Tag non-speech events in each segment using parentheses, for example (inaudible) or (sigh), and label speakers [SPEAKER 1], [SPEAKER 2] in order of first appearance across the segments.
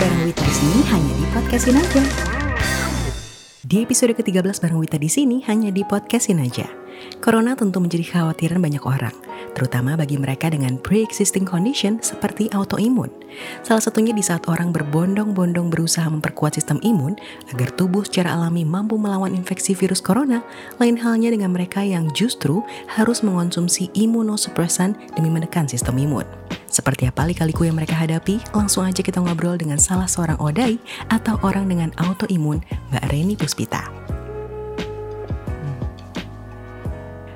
[SPEAKER 1] bareng Wita di sini hanya di podcastin aja. Di episode ke-13 bareng Wita di sini hanya di podcastin aja. Corona tentu menjadi kekhawatiran banyak orang, terutama bagi mereka dengan pre-existing condition seperti autoimun. Salah satunya di saat orang berbondong-bondong berusaha memperkuat sistem imun agar tubuh secara alami mampu melawan infeksi virus corona, lain halnya dengan mereka yang justru harus mengonsumsi imunosupresan demi menekan sistem imun. Seperti apa lika-liku yang mereka hadapi? Langsung aja kita ngobrol dengan salah seorang odai atau orang dengan autoimun, Mbak Reni Puspita.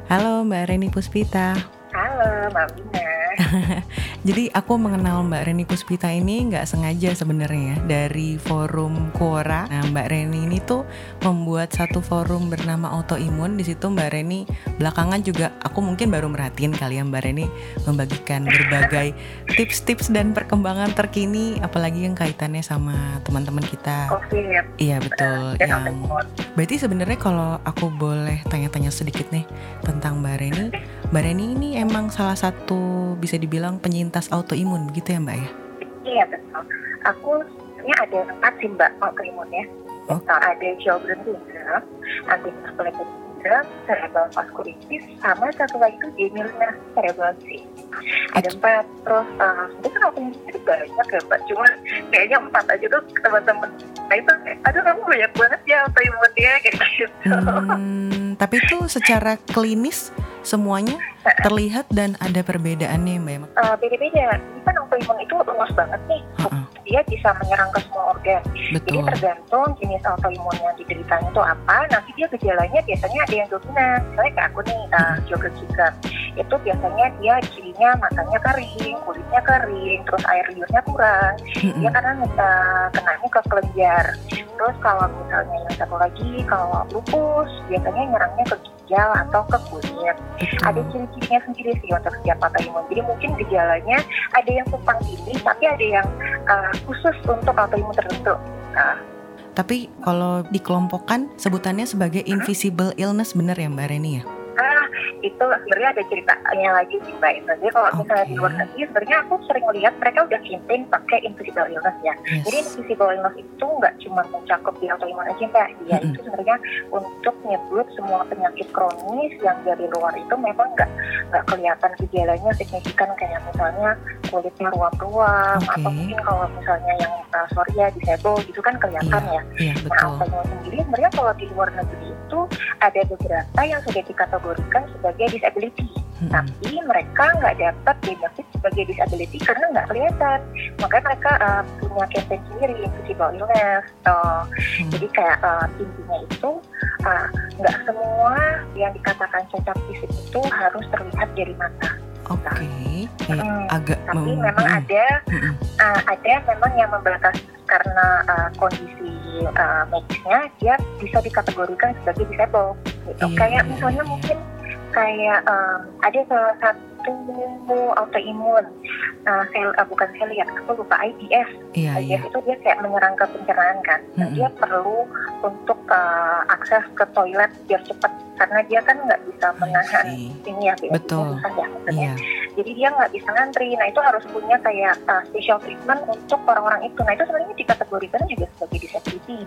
[SPEAKER 1] Halo Mbak Reni Puspita.
[SPEAKER 2] Halo Mbak Bina. (laughs)
[SPEAKER 1] Jadi aku mengenal Mbak Reni Puspita ini nggak sengaja sebenarnya ya, dari forum Quora. Nah Mbak Reni ini tuh membuat satu forum bernama Autoimun. Di situ Mbak Reni belakangan juga aku mungkin baru merhatiin kali ya Mbak Reni membagikan berbagai (laughs) tips-tips dan perkembangan terkini, apalagi yang kaitannya sama teman-teman kita.
[SPEAKER 2] COVID.
[SPEAKER 1] Iya betul.
[SPEAKER 2] Dan (laughs)
[SPEAKER 1] yang berarti sebenarnya kalau aku boleh tanya-tanya sedikit nih tentang Mbak Reni, Mbak Reni ini emang salah satu bisa dibilang penyintas autoimun gitu ya Mbak ya?
[SPEAKER 2] Iya betul. Aku sebenarnya ada empat sih Mbak autoimunnya.
[SPEAKER 1] Oh.
[SPEAKER 2] Nah, ada Sjogren syndrome, anticoagulated syndrome, cerebral vasculitis, sama satu lagi itu Gemilina cerebrosis. Ada
[SPEAKER 1] Itu-
[SPEAKER 2] empat. Terus uh, itu kan autoimun itu banyak ya Mbak. Cuma kayaknya empat aja tuh teman-teman. Nah itu, aduh kamu banyak banget ya autoimunnya kayak gitu.
[SPEAKER 1] Hmm, tapi itu secara klinis semuanya terlihat dan ada perbedaannya Mbak Emma.
[SPEAKER 2] Eh, beda-beda. Ini kan autoimun itu luas banget nih.
[SPEAKER 1] Heeh.
[SPEAKER 2] Dia bisa menyerang ke semua organ. Jadi
[SPEAKER 1] Betul.
[SPEAKER 2] tergantung jenis autoimun yang dideritanya itu apa, nanti dia gejalanya biasanya ada yang dominan. Misalnya kayak aku nih, uh, syndrome. Itu biasanya dia cirinya matanya kering, kulitnya kering, terus air liurnya kurang. Dia
[SPEAKER 1] Mm-mm.
[SPEAKER 2] karena uh, kenanya ke kelenjar. Terus kalau misalnya yang satu lagi, kalau lupus, biasanya nyerangnya ke ginjal atau ke kulit. Ada
[SPEAKER 1] Betul.
[SPEAKER 2] ciri-cirinya sendiri sih untuk setiap autoimun. Jadi mungkin gejalanya ada yang tumpang tindih, tapi ada yang uh, khusus untuk autoimun tertentu. Nah,
[SPEAKER 1] Tapi kalau dikelompokkan sebutannya sebagai invisible illness bener ya Mbak Reni ya?
[SPEAKER 2] Itu sebenarnya ada ceritanya lagi sih mbak itu. Jadi kalau misalnya di luar negeri, sebenarnya aku sering lihat mereka udah campaign pakai invisible illness ya. Jadi
[SPEAKER 1] Yes.
[SPEAKER 2] invisible illness itu nggak cuma mencakup di autoimun aja mbak, dia
[SPEAKER 1] Mm-mm.
[SPEAKER 2] itu sebenarnya untuk nyebut semua penyakit kronis yang dari luar itu memang nggak nggak kelihatan gejalanya signifikan kayak misalnya kulitnya ruam-ruam
[SPEAKER 1] Oke.
[SPEAKER 2] atau mungkin kalau misalnya yang uh, sorry ya disable gitu kan kelihatan ya.
[SPEAKER 1] Iya
[SPEAKER 2] Nah, autoimun sendiri sebenarnya kalau di luar negeri itu ada beberapa yang sudah dikategorikan sebagai disability.
[SPEAKER 1] Mm-mm.
[SPEAKER 2] Tapi mereka nggak dapat benefit sebagai disability karena nggak kelihatan. Makanya mereka uh, punya campaign sendiri, invisible illness. Uh,
[SPEAKER 1] Hmm.
[SPEAKER 2] Jadi kayak uh, intinya itu uh, nggak semua yang dikatakan cacat fisik itu harus terlihat dari mata.
[SPEAKER 1] Oke. Ya,
[SPEAKER 2] Hmm,
[SPEAKER 1] agak
[SPEAKER 2] Tapi
[SPEAKER 1] mem-
[SPEAKER 2] memang ada
[SPEAKER 1] Mm-mm.
[SPEAKER 2] uh, ada memang yang membatasi karena uh, kondisi uh, medisnya dia bisa dikategorikan sebagai disable gitu.
[SPEAKER 1] Iya,
[SPEAKER 2] kayak misalnya
[SPEAKER 1] iya.
[SPEAKER 2] mungkin kayak um, ada salah satu autoimun uh, sel uh, bukan seliak aku lupa IBS
[SPEAKER 1] Iya iya.
[SPEAKER 2] IBS itu dia kayak menyerang ke pencernaan kan Nah,
[SPEAKER 1] Mm-mm.
[SPEAKER 2] dia perlu untuk uh, akses ke toilet biar cepat karena dia kan nggak bisa menahan ini ya BSD-nya
[SPEAKER 1] Betul.
[SPEAKER 2] ya
[SPEAKER 1] Iya.
[SPEAKER 2] jadi dia nggak bisa ngantri. Nah itu harus punya kayak uh, special treatment untuk orang-orang itu. Nah itu sebenarnya dikategorikan juga sebagai disability.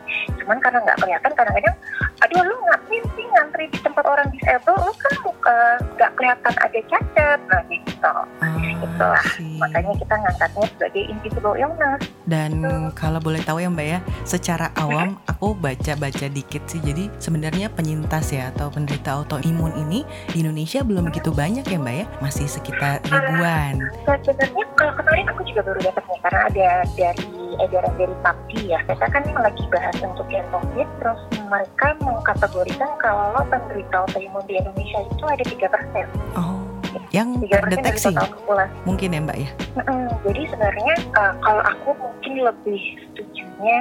[SPEAKER 2] Cuman karena nggak kelihatan kadang-kadang aduh lu ngapain sih ngantri di tempat orang disable? Lu kan uh, nggak kelihatan ada cacat. Nah gitu.
[SPEAKER 1] Ah,
[SPEAKER 2] itulah.
[SPEAKER 1] See.
[SPEAKER 2] makanya kita ngangkatnya sebagai invisible illness.
[SPEAKER 1] Dan kalau boleh tahu ya Mbak ya, secara awam aku baca-baca dikit sih. Jadi sebenarnya penyintas ya atau penderita autoimun ini di Indonesia belum begitu banyak ya Mbak ya, masih sekitar ribuan.
[SPEAKER 2] Nah, sebenarnya kalau kemarin aku juga baru dapatnya karena ada dari edaran dari PAPDI ya. Kita kan lagi bahas untuk yang COVID, terus mereka mengkategorikan kalau penderita autoimun di Indonesia itu ada tiga persen.
[SPEAKER 1] Oh, yang terdeteksi mungkin ya Mbak ya.
[SPEAKER 2] Mm-mm. Jadi sebenarnya uh, kalau aku mungkin lebih setujunya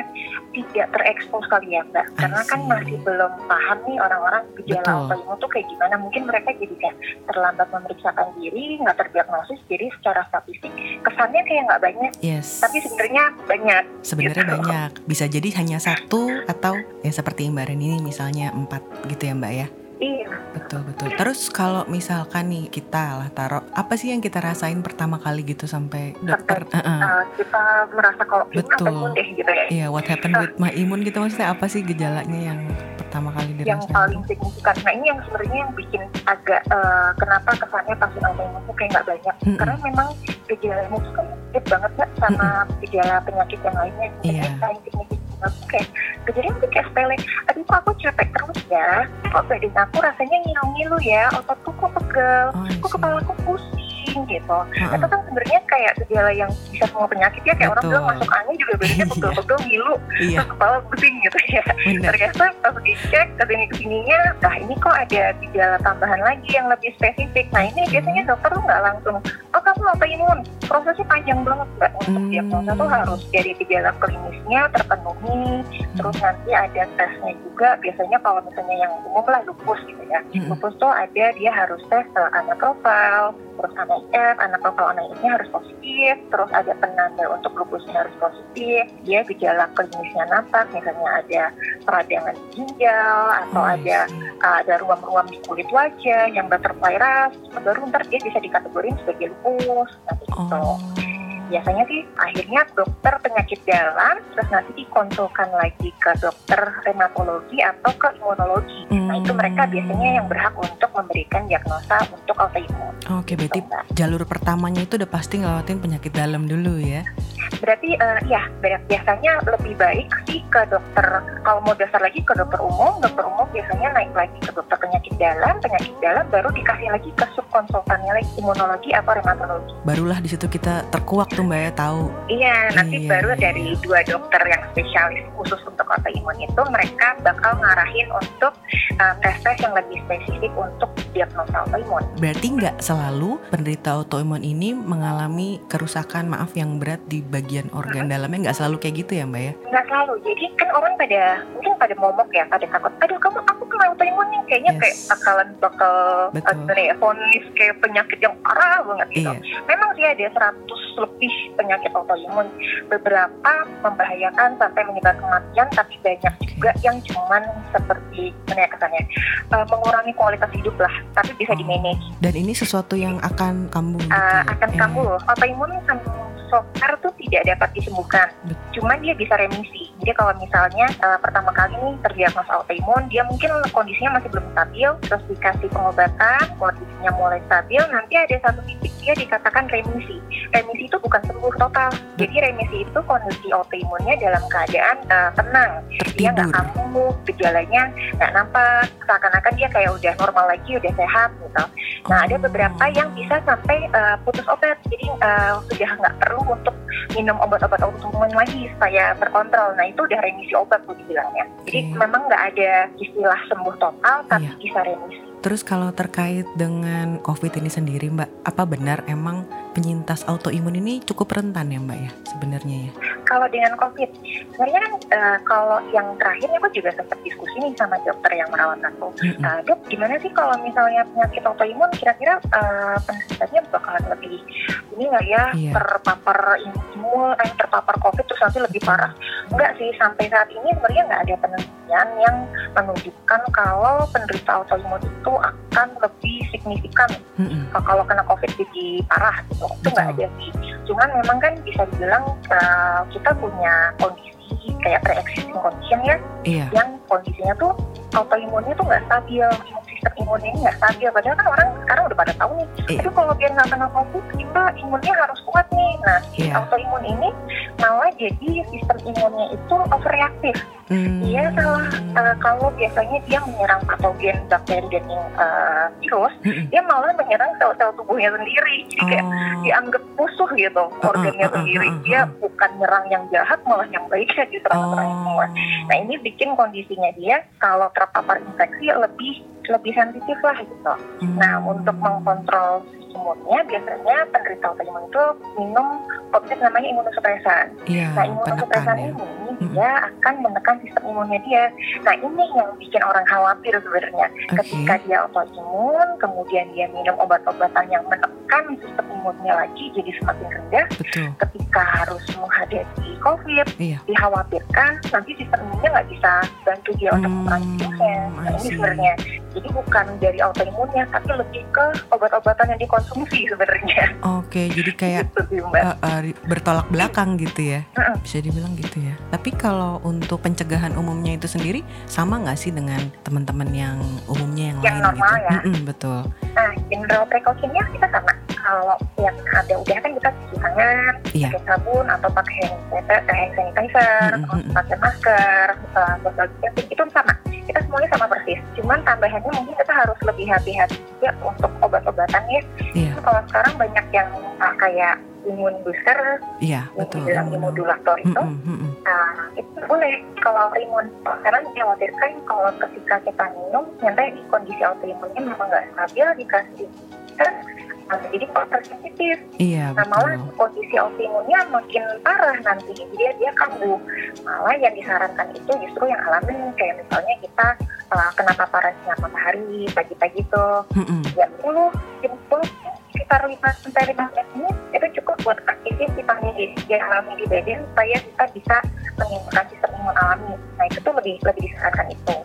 [SPEAKER 2] tidak terekspos kali ya Mbak, karena kan masih belum paham nih orang-orang gejala autoimun tuh kayak gimana. Mungkin mereka jadi kayak terlambat memeriksakan diri, nggak terdiagnosis, jadi secara statistik kesannya kayak nggak banyak,
[SPEAKER 1] Yes.
[SPEAKER 2] tapi sebenarnya banyak.
[SPEAKER 1] Sebenarnya
[SPEAKER 2] gitu.
[SPEAKER 1] banyak. Bisa jadi hanya satu atau ya seperti Mbak Ren ini misalnya empat gitu ya Mbak ya.
[SPEAKER 2] Iya.
[SPEAKER 1] Betul betul. Terus kalau misalkan nih kita lah taruh apa sih yang kita rasain pertama kali gitu sampai dokter
[SPEAKER 2] Sampai,
[SPEAKER 1] uh-uh.
[SPEAKER 2] Uh, kita merasa kalau
[SPEAKER 1] Betul.
[SPEAKER 2] apa deh gitu ya.
[SPEAKER 1] Iya, what happened with my imun gitu maksudnya apa sih gejalanya yang pertama kali
[SPEAKER 2] yang
[SPEAKER 1] dirasain?
[SPEAKER 2] paling signifikan. Nah ini yang sebenarnya yang bikin agak eh, kenapa kesannya pasien autoimun itu kayak nggak banyak.
[SPEAKER 1] Mm-mm.
[SPEAKER 2] Karena memang gejalanya itu kan mirip banget nggak sama gejala penyakit yang lainnya.
[SPEAKER 1] Iya.
[SPEAKER 2] Yang paling signifikan aku kayak gejalanya tuh kayak sepele. Aduh kok aku capek terus ya. Kok badan aku rasanya ngilu-ngilu ya. Ototku kok pegel.
[SPEAKER 1] Oh,
[SPEAKER 2] Kok kepala aku pusing gitu.
[SPEAKER 1] Heeh.
[SPEAKER 2] Itu kan sebenarnya kayak gejala yang bisa semua penyakit ya. Kayak orang
[SPEAKER 1] Betul.
[SPEAKER 2] bilang masuk angin juga badannya (laughs) pegel-pegel ngilu.
[SPEAKER 1] Iya,
[SPEAKER 2] Terus kepala pusing gitu ya
[SPEAKER 1] benar.
[SPEAKER 2] ternyata pas dicek ke sini ke sininya nah ini kok ada gejala tambahan lagi yang lebih spesifik nah ini biasanya dokter tuh nggak langsung oh kamu autoimun prosesnya panjang banget mbak untuk
[SPEAKER 1] Hmm.
[SPEAKER 2] diagnosa tuh harus dari gejala klinisnya terpenuhi terus nanti ada tesnya juga biasanya kalau misalnya yang umum lah lupus gitu ya
[SPEAKER 1] Mm-mm.
[SPEAKER 2] lupus tuh ada dia harus tes uh, anak profil terus ANIF, anak profil ANIF-nya harus positif, terus ada penanda untuk lupusnya harus positif, dia gejala klinisnya nampak, misalnya ada peradangan ginjal atau
[SPEAKER 1] Oh,
[SPEAKER 2] ada
[SPEAKER 1] see.
[SPEAKER 2] uh, ada ruam-ruam di kulit wajah yang butterfly baru ntar dia bisa dikategorin sebagai lupus, nanti gitu.
[SPEAKER 1] Oh.
[SPEAKER 2] Biasanya sih akhirnya dokter penyakit dalam, terus nanti dikonsulkan lagi ke dokter rheumatologi atau ke imunologi. Nah itu mereka
[SPEAKER 1] Hmm.
[SPEAKER 2] biasanya yang berhak untuk memberikan diagnosa untuk autoimun.
[SPEAKER 1] Oke, berarti
[SPEAKER 2] Gitu, Mbak.
[SPEAKER 1] jalur pertamanya itu udah pasti ngelewatin penyakit dalam dulu ya.
[SPEAKER 2] Berarti eh, ya biasanya lebih baik sih ke dokter kalau mau dasar lagi ke dokter umum, dokter umum biasanya naik lagi ke dokter penyakit dalam, penyakit dalam baru dikasih lagi ke subkonsultannya lagi imunologi atau rheumatologi.
[SPEAKER 1] Barulah di situ kita terkuak tuh Mbak ya tahu.
[SPEAKER 2] Iya, nanti
[SPEAKER 1] Iya,
[SPEAKER 2] baru
[SPEAKER 1] iya.
[SPEAKER 2] dari dua dokter yang spesialis khusus untuk autoimun itu mereka bakal ngarahin untuk eh, tes-tes yang lebih spesifik untuk diagnosa autoimun.
[SPEAKER 1] Berarti nggak selalu penderita autoimun ini mengalami kerusakan maaf yang berat di bagian organ dalamnya nggak selalu kayak gitu ya Mbak ya?
[SPEAKER 2] Nggak selalu, jadi kan orang pada mungkin pada momok ya, pada takut, aduh kamu aku kena autoimun nih, kayaknya
[SPEAKER 1] Yes.
[SPEAKER 2] kayak bakalan bakal
[SPEAKER 1] Betul.
[SPEAKER 2] eh, ya, vonis kayak penyakit yang parah banget gitu.
[SPEAKER 1] Iya.
[SPEAKER 2] Memang sih ada 100 lebih penyakit autoimun, beberapa membahayakan sampai menyebabkan kematian, tapi banyak juga yang cuman seperti gimana ya kesannya, eh, mengurangi kualitas hidup lah, tapi bisa
[SPEAKER 1] Oh.
[SPEAKER 2] di manage.
[SPEAKER 1] Dan ini sesuatu yang akan kambuh gitu ya?
[SPEAKER 2] akan
[SPEAKER 1] Eh,
[SPEAKER 2] kambuh. Autoimun sama so far tuh tidak dapat disembuhkan. Cuman dia bisa remisi. Jadi kalau misalnya eh, pertama kali nih terdiagnosa autoimun, dia mungkin kondisinya masih belum stabil, terus dikasih pengobatan, kondisinya mulai stabil, nanti ada satu titik dia dikatakan remisi. Remisi itu bukan sembuh total. Jadi remisi itu kondisi autoimunnya dalam keadaan eh, tenang. Dia nggak kambuh, gejalanya nggak nampak, seakan-akan dia kayak udah normal lagi, udah sehat gitu. Nah, ada
[SPEAKER 1] Oh.
[SPEAKER 2] beberapa yang bisa sampai uh, putus obat, jadi uh, sudah nggak perlu untuk minum obat-obat autoimun lagi supaya terkontrol. Nah, itu udah remisi obat tuh dibilangnya. Jadi
[SPEAKER 1] Oke.
[SPEAKER 2] memang nggak ada istilah sembuh total, tapi
[SPEAKER 1] Iya.
[SPEAKER 2] bisa remisi.
[SPEAKER 1] Terus kalau terkait dengan COVID ini sendiri Mbak, apa benar emang penyintas autoimun ini cukup rentan ya Mbak ya sebenarnya ya?
[SPEAKER 2] Kalau dengan COVID, sebenarnya kan uh, kalau yang terakhir aku juga sempat diskusi nih sama dokter yang merawat aku.
[SPEAKER 1] Mm-mm.
[SPEAKER 2] Uh, dok, gimana sih kalau misalnya penyakit autoimun kira-kira uh, penderitanya bakalan lebih ini nggak ya
[SPEAKER 1] Iya.
[SPEAKER 2] terpapar imun, eh, terpapar COVID terus nanti lebih parah? Enggak sih, sampai saat ini sebenarnya nggak ada penelitian yang menunjukkan kalau penderita autoimun itu akan lebih signifikan
[SPEAKER 1] Mm-mm.
[SPEAKER 2] kalau kena COVID jadi parah gitu. Itu nggak ada sih. Cuman memang kan bisa dibilang uh, kita punya kondisi kayak pre-existing condition ya
[SPEAKER 1] Iya.
[SPEAKER 2] yang kondisinya tuh autoimunnya tuh nggak stabil imun sistem imunnya ini nggak stabil padahal kan orang sekarang udah pada tahu nih
[SPEAKER 1] Iya.
[SPEAKER 2] aduh kalau biar nggak kena covid kita imunnya harus kuat nih nah
[SPEAKER 1] Iya.
[SPEAKER 2] autoimun ini malah jadi sistem imunnya itu overreaktif
[SPEAKER 1] Hmm.
[SPEAKER 2] dia salah eh, kalau biasanya dia menyerang patogen bakteri dan eh, virus
[SPEAKER 1] Mm-mm.
[SPEAKER 2] dia malah menyerang sel-sel tubuhnya sendiri jadi kayak
[SPEAKER 1] Oh.
[SPEAKER 2] dianggap musuh gitu organnya
[SPEAKER 1] uh, uh,
[SPEAKER 2] sendiri
[SPEAKER 1] uh, uh,
[SPEAKER 2] dia
[SPEAKER 1] uh.
[SPEAKER 2] bukan nyerang yang jahat malah yang baiknya diserang-serang semua
[SPEAKER 1] Oh.
[SPEAKER 2] Nah ini bikin kondisinya dia kalau terpapar infeksi lebih lebih sensitif lah gitu. Nah
[SPEAKER 1] Hmm.
[SPEAKER 2] untuk mengkontrol imunnya biasanya penderita autoimun itu minum obat namanya imunosupresan.
[SPEAKER 1] Iya,
[SPEAKER 2] Nah imunosupresan
[SPEAKER 1] ya.
[SPEAKER 2] ini
[SPEAKER 1] Mm-mm.
[SPEAKER 2] dia akan menekan sistem imunnya dia. Nah ini yang bikin orang khawatir sebenarnya.
[SPEAKER 1] Oke.
[SPEAKER 2] Ketika dia autoimun, kemudian dia minum obat-obatan yang menekan sistem imunnya lagi jadi semakin rendah.
[SPEAKER 1] Betul.
[SPEAKER 2] Ketika harus menghadapi COVID,
[SPEAKER 1] Iya.
[SPEAKER 2] dikhawatirkan nanti sistem imunnya nggak bisa bantu dia untuk
[SPEAKER 1] Hmm,
[SPEAKER 2] memerangi virusnya. Nah ini sebenarnya Jadi bukan dari autoimunnya, tapi lebih ke obat-obatan yang dikonsumsi sebenarnya.
[SPEAKER 1] Oke, jadi (laughs) kayak
[SPEAKER 2] Gitu sih, Mbak.
[SPEAKER 1] uh, uh, bertolak belakang gitu ya.
[SPEAKER 2] Mm-mm.
[SPEAKER 1] Bisa dibilang gitu ya. Tapi kalau untuk pencegahan umumnya itu sendiri sama nggak sih dengan teman-teman yang umumnya yang,
[SPEAKER 2] Yang
[SPEAKER 1] lain
[SPEAKER 2] normal
[SPEAKER 1] gitu?
[SPEAKER 2] ya?
[SPEAKER 1] Mm-mm, betul.
[SPEAKER 2] Nah, general precautionnya kita sama. Kalau yang ada udah kan kita cuci tangan,
[SPEAKER 1] Iya.
[SPEAKER 2] pakai sabun atau pakai hand sanitizer, hand
[SPEAKER 1] mm-mm.
[SPEAKER 2] pakai masker, uh, social distancing itu sama. Kita semuanya sama persis. Cuman tambahannya mungkin kita harus lebih hati-hati juga untuk obat-obatannya.
[SPEAKER 1] Iya,
[SPEAKER 2] Kalau sekarang banyak yang uh, kayak imun booster, yang
[SPEAKER 1] betul.
[SPEAKER 2] dibilang
[SPEAKER 1] Mm-mm.
[SPEAKER 2] imunodulator itu,
[SPEAKER 1] Mm-mm, mm-mm.
[SPEAKER 2] Nah, itu boleh kalau autoimun. Karena dikhawatirkan kalau ketika kita minum, ternyata di kondisi autoimunnya memang nggak stabil, dikasih nah, jadi kok sensitif.
[SPEAKER 1] Iya
[SPEAKER 2] Nah, malah kondisi autoimunnya makin parah nanti. Jadi dia kambuh. Malah yang disarankan itu justru yang alami, kayak misalnya kita uh, kena paparan sinar matahari pagi-pagi tuh,
[SPEAKER 1] Mm-mm.
[SPEAKER 2] jam 10, jam 10 sekitar 5 sampai 15 menit itu cukup buat D yang alami di badan supaya kita bisa menimbulkan sistem imun alami. Nah itu tuh lebih lebih disarankan itu.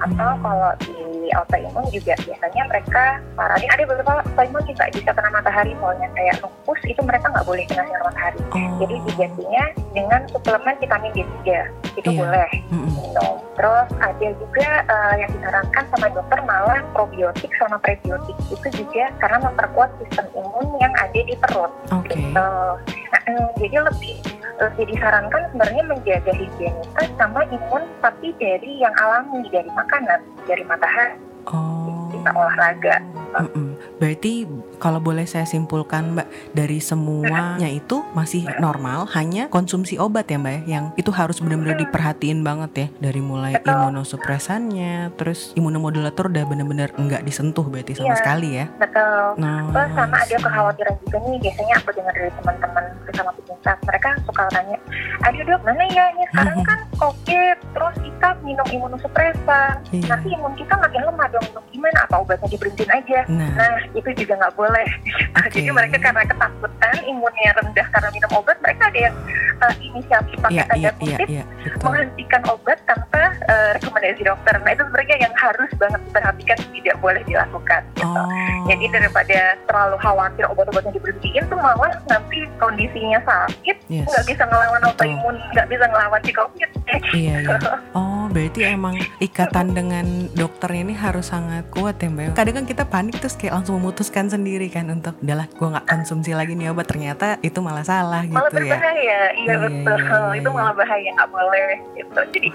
[SPEAKER 2] Atau
[SPEAKER 1] Hmm.
[SPEAKER 2] kalau di autoimun juga biasanya mereka saranin ada beberapa autoimun juga bisa kena matahari soalnya kayak lupus itu mereka nggak boleh kena sinar matahari.
[SPEAKER 1] Oh.
[SPEAKER 2] Jadi digantinya dengan suplemen vitamin D3 itu
[SPEAKER 1] Iya.
[SPEAKER 2] boleh minum. Terus ada juga eh, yang disarankan sama dokter malah probiotik sama prebiotik itu juga karena memperkuat sistem imun yang ada di perut.
[SPEAKER 1] Oke.
[SPEAKER 2] Gitu. Nah, eh, jadi lebih lebih disarankan sebenarnya menjaga higienitas sama imun tapi dari yang alami dari makanan, dari matahari,
[SPEAKER 1] Oh.
[SPEAKER 2] kita olahraga.
[SPEAKER 1] Mm-mm. Berarti kalau boleh saya simpulkan Mbak dari semuanya itu masih normal, hanya konsumsi obat ya Mbak ya, yang itu harus benar-benar diperhatiin banget ya dari mulai
[SPEAKER 2] Betul.
[SPEAKER 1] imunosupresannya, terus imunomodulator udah benar-benar nggak disentuh berarti sama
[SPEAKER 2] Iya.
[SPEAKER 1] sekali ya.
[SPEAKER 2] Betul.
[SPEAKER 1] Nah,
[SPEAKER 2] Terus sama ada kekhawatiran juga nih biasanya aku dengar dari teman-teman bersama penyintas mereka suka tanya aduh dok mana ya ini sekarang (laughs) kan covid terus kita minum imunosupresan
[SPEAKER 1] Iya.
[SPEAKER 2] nanti imun kita makin lemah dong dok gimana apa obatnya diberhentiin aja
[SPEAKER 1] Nah,
[SPEAKER 2] nah itu juga nggak boleh
[SPEAKER 1] Oke.
[SPEAKER 2] jadi mereka karena ketakutan imunnya rendah karena minum obat mereka ada yang uh, inisiatif pakai
[SPEAKER 1] iya
[SPEAKER 2] tanda
[SPEAKER 1] iya iya
[SPEAKER 2] kutip
[SPEAKER 1] iya betul.
[SPEAKER 2] menghentikan obat tanpa uh, rekomendasi dokter nah itu sebenarnya yang harus banget diperhatikan tidak boleh dilakukan gitu.
[SPEAKER 1] Oh.
[SPEAKER 2] Jadi daripada terlalu khawatir obat-obatnya diberhentiin tuh malah nanti kondisinya sakit
[SPEAKER 1] Yes.
[SPEAKER 2] nggak bisa ngelawan autoimun nggak bisa ngelawan si covid.
[SPEAKER 1] Iya, iya. Oh, berarti emang ikatan dengan dokter ini harus sangat kuat ya Mbak. Kadang kan kita panik terus kayak langsung memutuskan sendiri kan untuk udahlah gue nggak konsumsi lagi nih obat ternyata itu malah salah
[SPEAKER 2] malah
[SPEAKER 1] gitu ya.
[SPEAKER 2] berbahaya, iya
[SPEAKER 1] Iya,
[SPEAKER 2] betul.
[SPEAKER 1] iya, iya,
[SPEAKER 2] itu
[SPEAKER 1] iya.
[SPEAKER 2] malah bahaya nggak boleh gitu. Jadi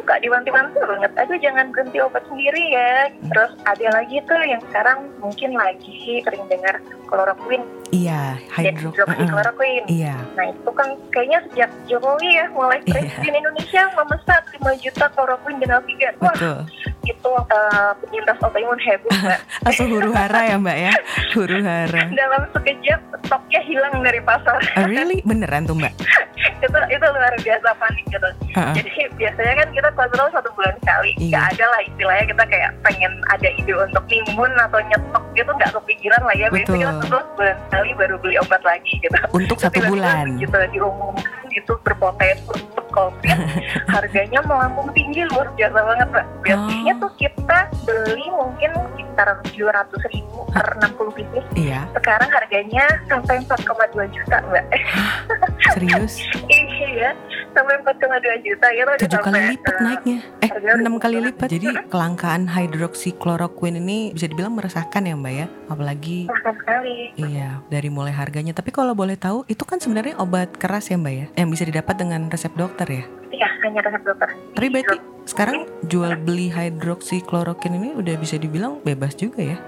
[SPEAKER 2] suka diwanti-wanti banget. Aduh jangan berhenti obat sendiri ya. Terus ada lagi tuh yang sekarang mungkin lagi sering dengar kloroquine
[SPEAKER 1] Iya, hydro.
[SPEAKER 2] Hidroksikloroquine.
[SPEAKER 1] Iya,
[SPEAKER 2] Nah itu kan kayaknya sejak Jokowi ya mulai
[SPEAKER 1] Iya.
[SPEAKER 2] presiden Indonesia memesan 5 juta kloroquine dan Alpigan. Wah
[SPEAKER 1] betul.
[SPEAKER 2] itu uh, penyintas autoimun heboh mbak.
[SPEAKER 1] Langsung huru hara ya Mbak ya, huru hara. (laughs)
[SPEAKER 2] Dalam sekejap stoknya hilang dari pasar.
[SPEAKER 1] Oh, really? Beneran tuh Mbak? (laughs)
[SPEAKER 2] itu itu luar biasa panik gitu.
[SPEAKER 1] Uh-uh.
[SPEAKER 2] Jadi biasanya kan kita kontrol satu bulan sekali. Nggak ada lah istilahnya kita kayak pengen ada ide untuk nimbun atau nyetok gitu nggak kepikiran lah ya. Biasanya kita terus bulan sekali baru beli obat lagi gitu.
[SPEAKER 1] Untuk satu bulan.
[SPEAKER 2] Gitu diumumkan itu berpotensi untuk COVID. (laughs) harganya melambung tinggi luar biasa banget mbak. Biasanya
[SPEAKER 1] Oh.
[SPEAKER 2] tuh kita beli mungkin sekitar 700 ribu per 60 pieces.
[SPEAKER 1] Iya,
[SPEAKER 2] Sekarang harganya sampai 4,2 juta mbak.
[SPEAKER 1] serius. (laughs)
[SPEAKER 2] iya, sampai 4,2 juta ya udah
[SPEAKER 1] Tujuh kali lipat
[SPEAKER 2] eh,
[SPEAKER 1] naiknya. Eh, enam kali lipat. Jadi kelangkaan hydroxychloroquine ini bisa dibilang meresahkan ya Mbak ya. Apalagi
[SPEAKER 2] sekali.
[SPEAKER 1] Iya, dari mulai harganya. Tapi kalau boleh tahu, itu kan sebenarnya obat keras ya Mbak ya, yang bisa didapat dengan resep dokter ya.
[SPEAKER 2] Iya, hanya resep dokter.
[SPEAKER 1] Tapi berarti sekarang jual beli hydroxychloroquine ini udah bisa dibilang bebas juga ya?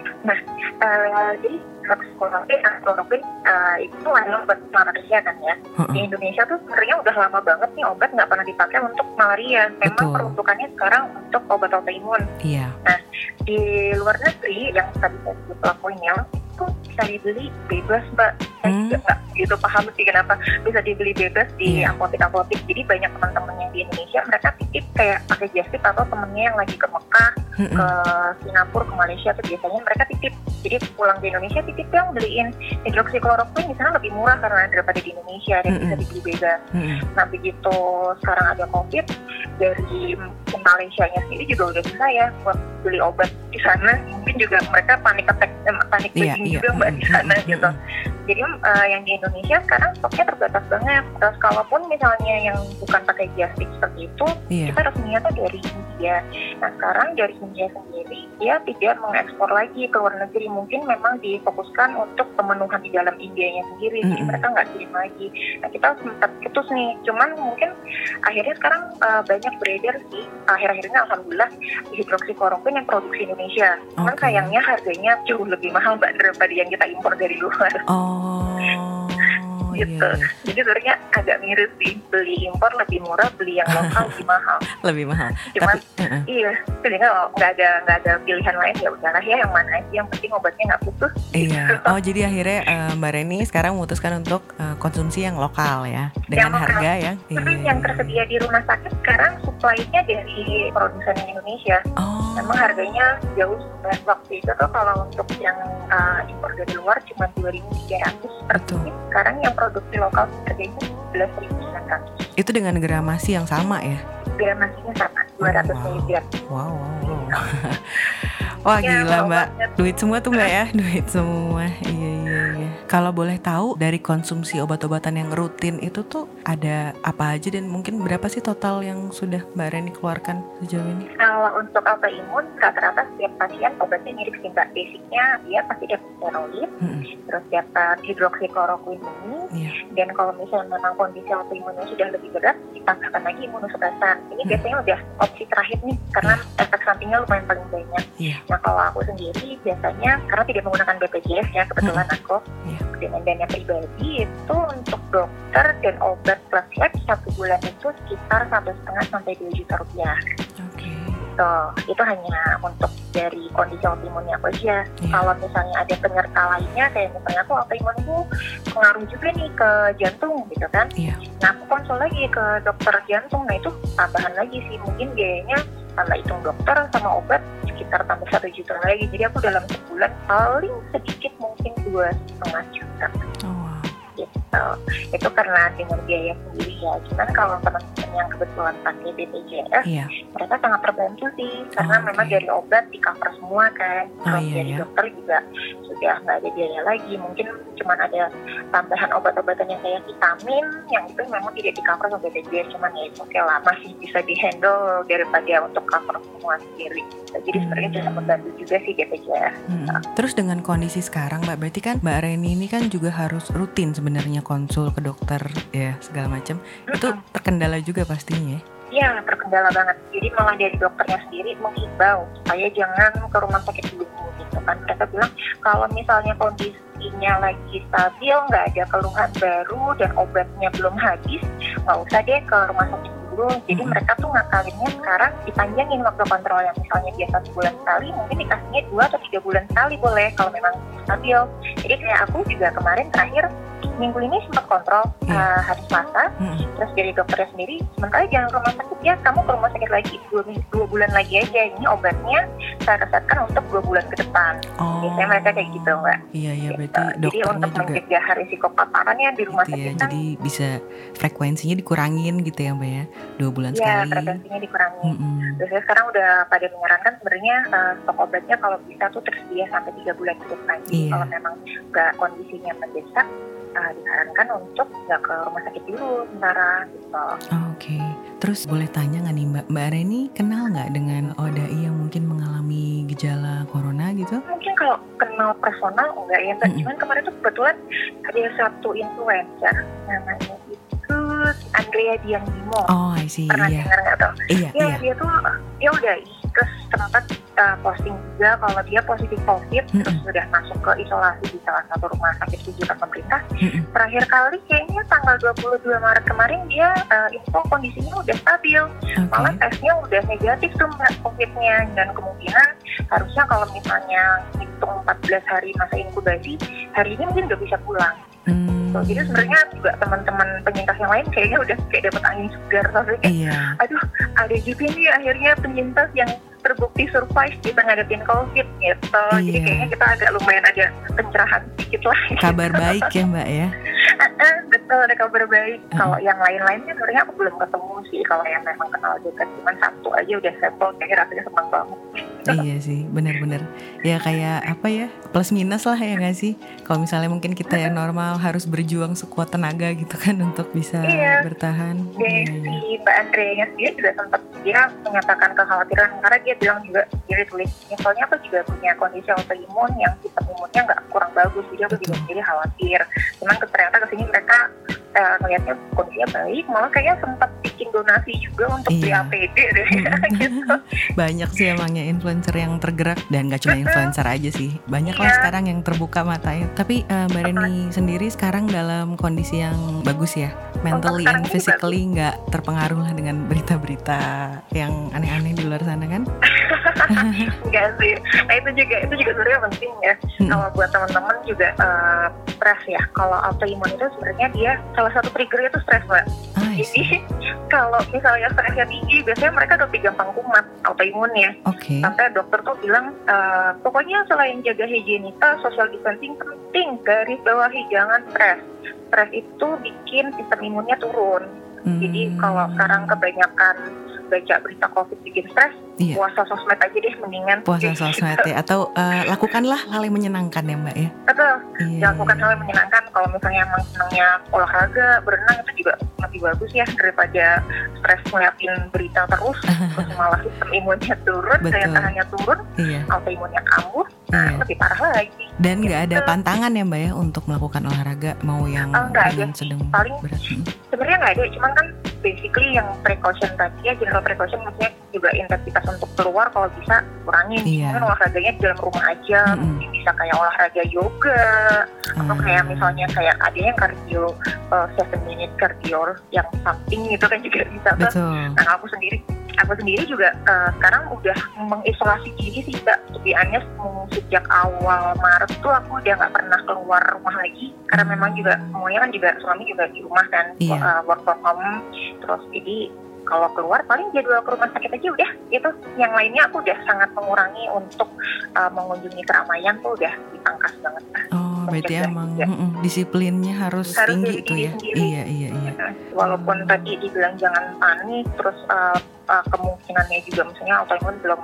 [SPEAKER 2] Eh, jadi hidroksikloroquine, chloroquine eh, itu adalah obat malaria kan ya. Di
[SPEAKER 1] Heeh.
[SPEAKER 2] Indonesia tuh sebenarnya udah lama banget nih obat nggak pernah dipakai untuk malaria. Memang
[SPEAKER 1] Betul.
[SPEAKER 2] peruntukannya sekarang untuk obat autoimun.
[SPEAKER 1] Iya.
[SPEAKER 2] Di luar negeri yang tadi saya sebut pelakunya itu bisa dibeli bebas mbak. Saya
[SPEAKER 1] Hmm.
[SPEAKER 2] juga nggak gitu paham sih kenapa bisa dibeli bebas di
[SPEAKER 1] Iya.
[SPEAKER 2] apotek-apotek. Jadi banyak teman-teman yang di Indonesia mereka titip kayak pakai jastip atau temennya yang lagi ke Mekah,
[SPEAKER 1] Mm-mm.
[SPEAKER 2] ke Singapura, ke Malaysia tuh biasanya mereka titip. Jadi pulang di Indonesia titip yang beliin hidroksikloroquine di sana lebih murah karena daripada di Indonesia dan bisa
[SPEAKER 1] Mm-mm.
[SPEAKER 2] dibeli bebas.
[SPEAKER 1] Mm-mm.
[SPEAKER 2] Nah begitu sekarang ada COVID dari Malaysia nya sendiri juga udah bisa ya buat beli obat di sana mungkin juga mereka panik attack panik buying
[SPEAKER 1] iya.
[SPEAKER 2] juga mbak di sana gitu. Jadi eh, yang di Indonesia sekarang stoknya terbatas banget. Terus kalaupun misalnya yang bukan pakai plastik seperti itu
[SPEAKER 1] Iya.
[SPEAKER 2] kita resminya tuh dari India. Nah sekarang dari India sendiri dia tidak mengekspor lagi ke luar negeri. Mungkin memang difokuskan untuk pemenuhan di dalam Indianya sendiri jadi
[SPEAKER 1] Mm-mm.
[SPEAKER 2] mereka nggak kirim lagi. Nah kita sempat putus nih. Cuman mungkin akhirnya sekarang eh, banyak beredar sih akhir-akhir ini alhamdulillah hidroksikloroquine yang produksi Indonesia. Cuman
[SPEAKER 1] Oke.
[SPEAKER 2] sayangnya harganya jauh lebih mahal mbak daripada yang kita impor dari luar.
[SPEAKER 1] Oh, Oh. Iya,
[SPEAKER 2] gitu
[SPEAKER 1] iya.
[SPEAKER 2] jadi sebenarnya agak miris sih beli impor lebih murah beli yang lokal lebih mahal (laughs)
[SPEAKER 1] lebih mahal.
[SPEAKER 2] cuman
[SPEAKER 1] Tapi, uh-uh.
[SPEAKER 2] iya kalau nggak ada nggak ada pilihan lain ya udahlah ya yang mana aja yang penting obatnya nggak putus
[SPEAKER 1] Iya. Oh jadi akhirnya eh, Mbak Reni sekarang memutuskan untuk eh, konsumsi yang lokal ya, dengan
[SPEAKER 2] lokal.
[SPEAKER 1] harga yang.
[SPEAKER 2] Tapi
[SPEAKER 1] iya.
[SPEAKER 2] yang tersedia di rumah sakit sekarang supply-nya dari produsen Indonesia.
[SPEAKER 1] Oh.
[SPEAKER 2] Memang harganya jauh waktu itu tuh kalau untuk yang uh, impor dari luar cuma 2.300 per. Sekarang yang produksi lokal harganya 11.900.
[SPEAKER 1] Itu dengan gramasi yang sama ya?
[SPEAKER 2] Gramasinya sama, 200
[SPEAKER 1] wow.
[SPEAKER 2] mg.
[SPEAKER 1] Wow, wow, wow. Wah
[SPEAKER 2] Ya,
[SPEAKER 1] gila mbak, duit semua tuh mbak ya, duit semua. Iya iya iya. Kalau boleh tahu dari konsumsi obat-obatan yang rutin itu tuh ada apa aja dan mungkin berapa sih total yang sudah mbak Reni keluarkan sejauh ini?
[SPEAKER 2] Kalau untuk autoimun, rata-rata setiap pasien obatnya mirip sih mbak. Basicnya dia pasti dapat steroid,
[SPEAKER 1] Mm-mm.
[SPEAKER 2] terus dapat hidroksikloroquine ini,
[SPEAKER 1] Iya.
[SPEAKER 2] dan kalau misalnya memang kondisi autoimunnya sudah lebih berat ditambahkan lagi imunosupresan ini
[SPEAKER 1] Hmm.
[SPEAKER 2] biasanya udah opsi terakhir nih karena efek sampingnya lumayan paling banyak
[SPEAKER 1] Iya.
[SPEAKER 2] nah kalau aku sendiri biasanya karena tidak menggunakan BPJS ya kebetulan aku
[SPEAKER 1] Iya.
[SPEAKER 2] Dengan dana pribadi itu untuk dokter dan obat plus lab satu bulan itu sekitar satu setengah sampai dua juta rupiah
[SPEAKER 1] Oke.
[SPEAKER 2] gitu itu hanya untuk dari kondisi autoimunnya aku aja
[SPEAKER 1] Iya.
[SPEAKER 2] kalau misalnya ada penyerta lainnya kayak misalnya aku autoimun itu pengaruh juga nih ke jantung gitu kan
[SPEAKER 1] Iya.
[SPEAKER 2] nah aku konsul lagi ke dokter jantung nah itu tambahan lagi sih mungkin biayanya tambah hitung dokter sama obat sekitar tambah satu juta lagi jadi aku dalam sebulan paling sedikit mungkin dua setengah juta
[SPEAKER 1] Oh.
[SPEAKER 2] Gitu. Itu karena dengan biaya sendiri ya. Cuman kalau teman-teman yang kebetulan pakai BPJS
[SPEAKER 1] Iya.
[SPEAKER 2] mereka sangat terbantu sih. Karena
[SPEAKER 1] Oh,
[SPEAKER 2] memang dari obat di cover semua kan.
[SPEAKER 1] Oh, iya,
[SPEAKER 2] dari
[SPEAKER 1] iya.
[SPEAKER 2] dokter juga sudah nggak ada biaya lagi. Mungkin cuman ada tambahan obat-obatan yang kayak vitamin yang itu memang tidak di cover sama BPJS cuman ya itu oke lah. Masih bisa di handle daripada untuk cover semua sendiri. Jadi sebenarnya
[SPEAKER 1] Hmm.
[SPEAKER 2] bisa membantu juga sih BPJS
[SPEAKER 1] Mm-mm. Terus dengan kondisi sekarang Mbak, berarti kan Mbak Reni ini kan juga harus rutin sebenarnya konsul ke dokter ya segala macam. Itu
[SPEAKER 2] Mm-mm.
[SPEAKER 1] terkendala juga pastinya. ya?
[SPEAKER 2] Iya, terkendala banget. Jadi malah dari dokternya sendiri menghimbau supaya jangan ke rumah sakit dulu gitu kan. Mereka bilang kalau misalnya kondisinya lagi stabil, nggak ada keluhan baru dan obatnya belum habis, nggak usah deh ke rumah sakit dulu. Jadi
[SPEAKER 1] Mm-mm.
[SPEAKER 2] mereka tuh ngakalinnya sekarang dipanjangin waktu kontrol yang misalnya biasa sebulan sekali, mungkin dikasihnya dua atau tiga bulan sekali boleh kalau memang stabil. Jadi kayak aku juga kemarin terakhir minggu ini sempat kontrol
[SPEAKER 1] Iya.
[SPEAKER 2] uh, hari Selasa
[SPEAKER 1] Mm-mm.
[SPEAKER 2] terus dari dokternya sendiri sementara jangan ke rumah sakit ya kamu ke rumah sakit lagi dua, dua bulan lagi aja ini obatnya saya resepkan untuk dua bulan ke depan
[SPEAKER 1] Oh.
[SPEAKER 2] biasanya mereka kayak gitu mbak
[SPEAKER 1] Iya iya
[SPEAKER 2] Gitu.
[SPEAKER 1] berarti
[SPEAKER 2] jadi untuk
[SPEAKER 1] juga
[SPEAKER 2] mencegah risiko paparannya di rumah
[SPEAKER 1] gitu ya.
[SPEAKER 2] sakit kan
[SPEAKER 1] Jadi bisa frekuensinya dikurangin gitu ya Mbak ya. Dua bulan
[SPEAKER 2] ya
[SPEAKER 1] sekali.
[SPEAKER 2] frekuensinya dikurangi
[SPEAKER 1] Mm-mm.
[SPEAKER 2] Biasanya sekarang udah pada menyarankan sebenarnya uh, stok obatnya kalau bisa tuh tersedia sampai tiga bulan ke depan. Jadi
[SPEAKER 1] Iya.
[SPEAKER 2] kalau memang nggak kondisinya mendesak, uh, disarankan untuk nggak ke rumah sakit dulu sementara gitu.
[SPEAKER 1] Oh, Oke, terus boleh tanya nggak nih Mbak, Mbak Reni kenal nggak dengan ODAI yang mungkin mengalami gejala corona gitu?
[SPEAKER 2] Mungkin kalau kenal personal enggak ya, Mbak.
[SPEAKER 1] Mm-mm.
[SPEAKER 2] Cuman kemarin tuh kebetulan ada satu influencer namanya itu Andrea Dian Bimo.
[SPEAKER 1] Oh, I see,
[SPEAKER 2] Pernah
[SPEAKER 1] iya,
[SPEAKER 2] dengar nggak tuh?
[SPEAKER 1] iya,
[SPEAKER 2] Ya,
[SPEAKER 1] iya.
[SPEAKER 2] dia tuh dia udah terus sempat uh, posting juga kalau dia positif COVID terus
[SPEAKER 1] Mm-mm.
[SPEAKER 2] sudah masuk ke isolasi di salah satu rumah sakit rujukan pemerintah.
[SPEAKER 1] Mm-mm.
[SPEAKER 2] Terakhir kali kayaknya tanggal 22 Maret kemarin dia uh, info kondisinya udah stabil,
[SPEAKER 1] Oke,
[SPEAKER 2] malah tesnya udah negatif tuh mbak COVID-nya dan kemungkinan harusnya kalau misalnya hitung 14 hari masa inkubasi hari ini mungkin udah bisa pulang.
[SPEAKER 1] Hmm,
[SPEAKER 2] So, jadi sebenarnya juga teman-teman penyintas yang lain kayaknya udah kayak dapat angin segar tapi kayak
[SPEAKER 1] iya,
[SPEAKER 2] aduh ada juga nih akhirnya penyintas yang terbukti survive bisa ngadepin covid gitu. Jadi
[SPEAKER 1] Iya.
[SPEAKER 2] kayaknya kita agak lumayan ada pencerahan sedikit lah.
[SPEAKER 1] Kabar baik ya Mbak ya.
[SPEAKER 2] betul ada kabar baik. Uh. kalau yang lain-lainnya sebenarnya aku belum ketemu sih. Kalau yang memang kenal dekat cuma satu aja udah settle kayak rasanya senang banget. (laughs)
[SPEAKER 1] Iya sih benar-benar ya kayak apa ya plus minus lah ya nggak sih? Kalau misalnya mungkin kita yang normal harus berjuang sekuat tenaga gitu kan untuk bisa
[SPEAKER 2] iya.
[SPEAKER 1] bertahan.
[SPEAKER 2] Ya, iya, si Mbak Andrea sendiri juga sempat dia menyatakan kekhawatiran karena dia bilang juga dia tulis soalnya aku juga punya kondisi autoimun yang sistem imunnya nggak kurang bagus jadi aku juga jadi khawatir. Cuman ternyata ke sini mereka uh, ngeliatnya kondisinya baik malah kayaknya sempat bikin donasi juga untuk iya. beli APD deh (laughs) (laughs) gitu.
[SPEAKER 1] banyak sih emangnya influencer yang tergerak dan gak cuma influencer aja sih banyak iya. lah sekarang yang terbuka matanya tapi uh, Mbak Reni sendiri sekarang dalam kondisi yang bagus ya mentally and physically nggak terpengaruh lah dengan berita-berita yang aneh-aneh di luar sana kan (laughs)
[SPEAKER 2] Enggak sih. Nah itu juga itu juga sebenarnya penting ya. Hmm. Kalau buat teman-teman juga uh, stres ya. Kalau autoimun itu sebenarnya dia salah satu triggernya itu stres mbak. Ah, Jadi (laughs) kalau misalnya stresnya tinggi, biasanya mereka lebih gampang kumat autoimunnya.
[SPEAKER 1] Oke. Okay.
[SPEAKER 2] Sampai dokter tuh bilang uh, pokoknya selain jaga higienitas, social distancing penting. Garis bawahi jangan stres. Stres itu bikin sistem imunnya turun. Hmm. Jadi kalau sekarang kebanyakan baca berita covid bikin stres iya. puasa sosmed aja deh mendingan.
[SPEAKER 1] Puasa sosmed ya. Atau uh, lakukanlah hal yang menyenangkan ya mbak ya.
[SPEAKER 2] Betul. Iya, lakukan hal yang menyenangkan. Kalau misalnya emang senangnya olahraga berenang itu juga lebih bagus ya daripada stres ngeliatin berita terus terus (laughs) malah sistem imunnya turun daya tahannya turun iya. autoimunnya kambuh nah iya. lebih parah lagi.
[SPEAKER 1] Dan nggak gitu. ada pantangan ya mbak ya untuk melakukan olahraga mau yang
[SPEAKER 2] oh, sedang paling berat. Sebenarnya nggak ada cuman kan basically yang precaution tadi ya general precaution maksudnya juga intensitas untuk keluar kalau bisa kurangin iya. kan olahraganya di dalam rumah aja mm -hmm. bisa kayak olahraga yoga mm. atau kayak misalnya kayak ada yang cardio uh, seven minute cardio yang samping itu kan juga bisa
[SPEAKER 1] Betul.
[SPEAKER 2] nah aku sendiri aku sendiri juga uh, sekarang udah mengisolasi diri sih mbak lebih aneh sejak awal Maret tuh aku udah nggak pernah keluar rumah lagi karena memang juga semuanya kan juga suami juga di rumah kan iya. uh, work from home terus jadi kalau keluar paling jadwal ke rumah sakit aja udah gitu. Yang lainnya aku udah sangat mengurangi untuk uh, mengunjungi keramaian tuh udah dipangkas banget.
[SPEAKER 1] Oh berarti emang mm, disiplinnya harus, harus tinggi tuh ya? sendiri. iya iya iya.
[SPEAKER 2] Walaupun tadi dibilang jangan panik terus uh, uh, kemungkinannya juga misalnya autoimun belum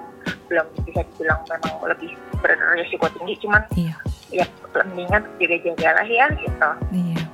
[SPEAKER 2] belum bisa dibilang memang lebih beresiko tinggi cuman iya. ya mendingan jaga-jaga lah ya gitu.
[SPEAKER 1] Iya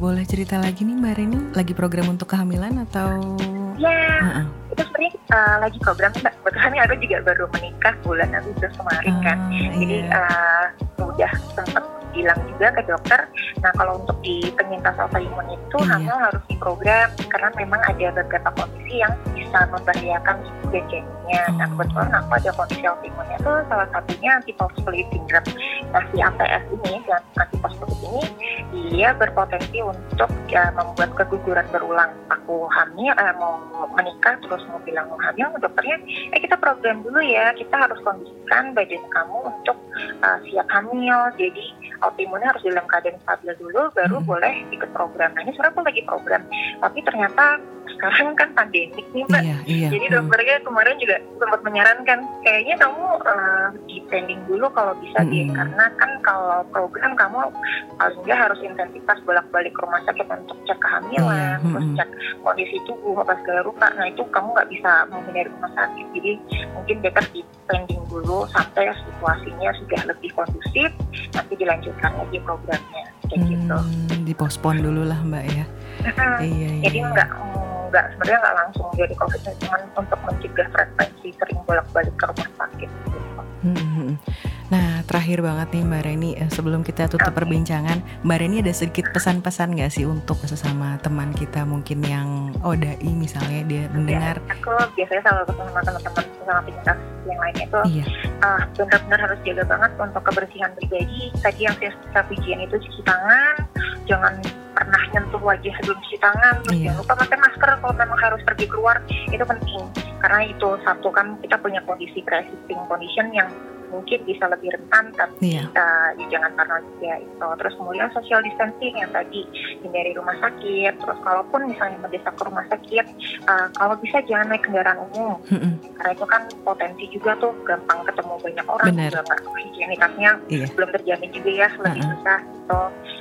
[SPEAKER 1] boleh cerita lagi nih mbak Reni? Lagi program untuk kehamilan atau?
[SPEAKER 2] Ya. Uh -uh. itu sebenarnya uh, lagi program mbak. Kebetulan aku juga baru menikah bulan Agustus kemarin uh, kan. Ah, jadi uh, udah sempat bilang juga ke dokter. Nah kalau untuk di penyintas autoimun itu iya. hamil harus diprogram karena memang ada beberapa kondisi yang bisa membahayakan janinnya nah oh. kebetulan aku ada kondisi autoimunnya itu salah satunya antiposplit syndrome nah si APS ini dan antiposplit ini dia berpotensi untuk ya, membuat keguguran berulang aku hamil eh, mau menikah terus mau bilang mau hamil dokternya eh kita program dulu ya kita harus kondisikan badan kamu untuk uh, siap hamil jadi autoimunnya harus dalam keadaan stabil dulu baru hmm. boleh ikut program. Nah ini sebenarnya aku lagi program, tapi ternyata sekarang kan pandemik nih mbak. Iya, iya. Jadi dokternya kemarin juga sempat menyarankan kayaknya kamu uh, di pending dulu kalau bisa hmm. dia karena kan kalau program kamu paling nggak harus intensitas bolak-balik ke rumah sakit untuk cek kehamilan, iya. terus cek kondisi tubuh apa segala rupa. Nah itu kamu nggak bisa menghindari rumah sakit. Jadi mungkin better di pending dulu sampai situasinya sudah lebih kondusif, nanti dilanjutkan lagi programnya kayak hmm, gitu.
[SPEAKER 1] Dipospon dulu lah mbak ya.
[SPEAKER 2] iya, iya, Jadi iya. nggak nggak sebenarnya nggak langsung jadi covid cuma untuk mencegah frekuensi sering bolak-balik ke rumah sakit. Gitu.
[SPEAKER 1] Hmm. Nah, terakhir banget nih Mbak Reni, eh, sebelum kita tutup okay. perbincangan, Mbak Reni ada sedikit pesan-pesan nggak sih untuk sesama teman kita mungkin yang ODAI misalnya dia mendengar?
[SPEAKER 2] Ya, aku biasanya selalu ketemu sama teman-teman sama penyintas yang lainnya itu iya. uh, benar-benar harus jaga banget untuk kebersihan pribadi. Tadi yang self hygiene itu cuci tangan, jangan pernah nyentuh wajah sebelum cuci tangan, terus iya. jangan lupa pakai masker kalau memang harus pergi keluar itu penting karena itu satu kan kita punya kondisi pre-existing condition yang mungkin bisa lebih rentan tapi
[SPEAKER 1] Iya.
[SPEAKER 2] uh, ya jangan parno juga itu terus kemudian social distancing yang tadi hindari rumah sakit terus kalaupun misalnya mendesak ke rumah sakit uh, kalau bisa jangan naik kendaraan umum
[SPEAKER 1] Mm-mm.
[SPEAKER 2] karena itu kan potensi juga tuh gampang ketemu banyak orang
[SPEAKER 1] Benar.
[SPEAKER 2] juga nggak higienitasnya
[SPEAKER 1] Iya.
[SPEAKER 2] belum terjamin juga ya lebih
[SPEAKER 1] Uh-uh.
[SPEAKER 2] susah gitu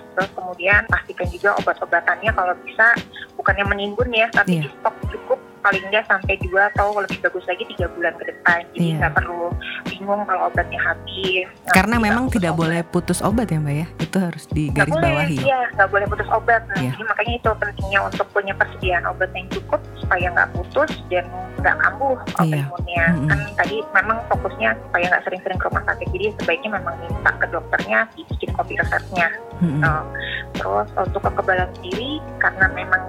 [SPEAKER 2] terus kemudian pastikan juga obat-obatannya kalau bisa bukannya menimbun ya tapi
[SPEAKER 1] Iya.
[SPEAKER 2] di stok cukup paling nggak sampai dua atau lebih bagus lagi tiga bulan ke depan jadi
[SPEAKER 1] Iya.
[SPEAKER 2] nggak perlu bingung kalau obatnya habis
[SPEAKER 1] Karena
[SPEAKER 2] Nanti
[SPEAKER 1] memang
[SPEAKER 2] nggak
[SPEAKER 1] tidak
[SPEAKER 2] putus
[SPEAKER 1] boleh putus obat ya mbak ya, itu harus
[SPEAKER 2] nggak
[SPEAKER 1] digaris
[SPEAKER 2] boleh,
[SPEAKER 1] bawahi.
[SPEAKER 2] iya nggak boleh putus obat. Nah,
[SPEAKER 1] Iya.
[SPEAKER 2] jadi makanya itu pentingnya untuk punya persediaan obat yang cukup supaya nggak putus dan nggak kambuh
[SPEAKER 1] Iya.
[SPEAKER 2] autoimunnya.
[SPEAKER 1] Mm-mm.
[SPEAKER 2] Kan tadi memang fokusnya supaya nggak sering-sering ke rumah sakit. Jadi sebaiknya memang minta ke dokternya bikin kopi resepnya.
[SPEAKER 1] Mm-mm.
[SPEAKER 2] Nah, terus untuk kekebalan sendiri karena memang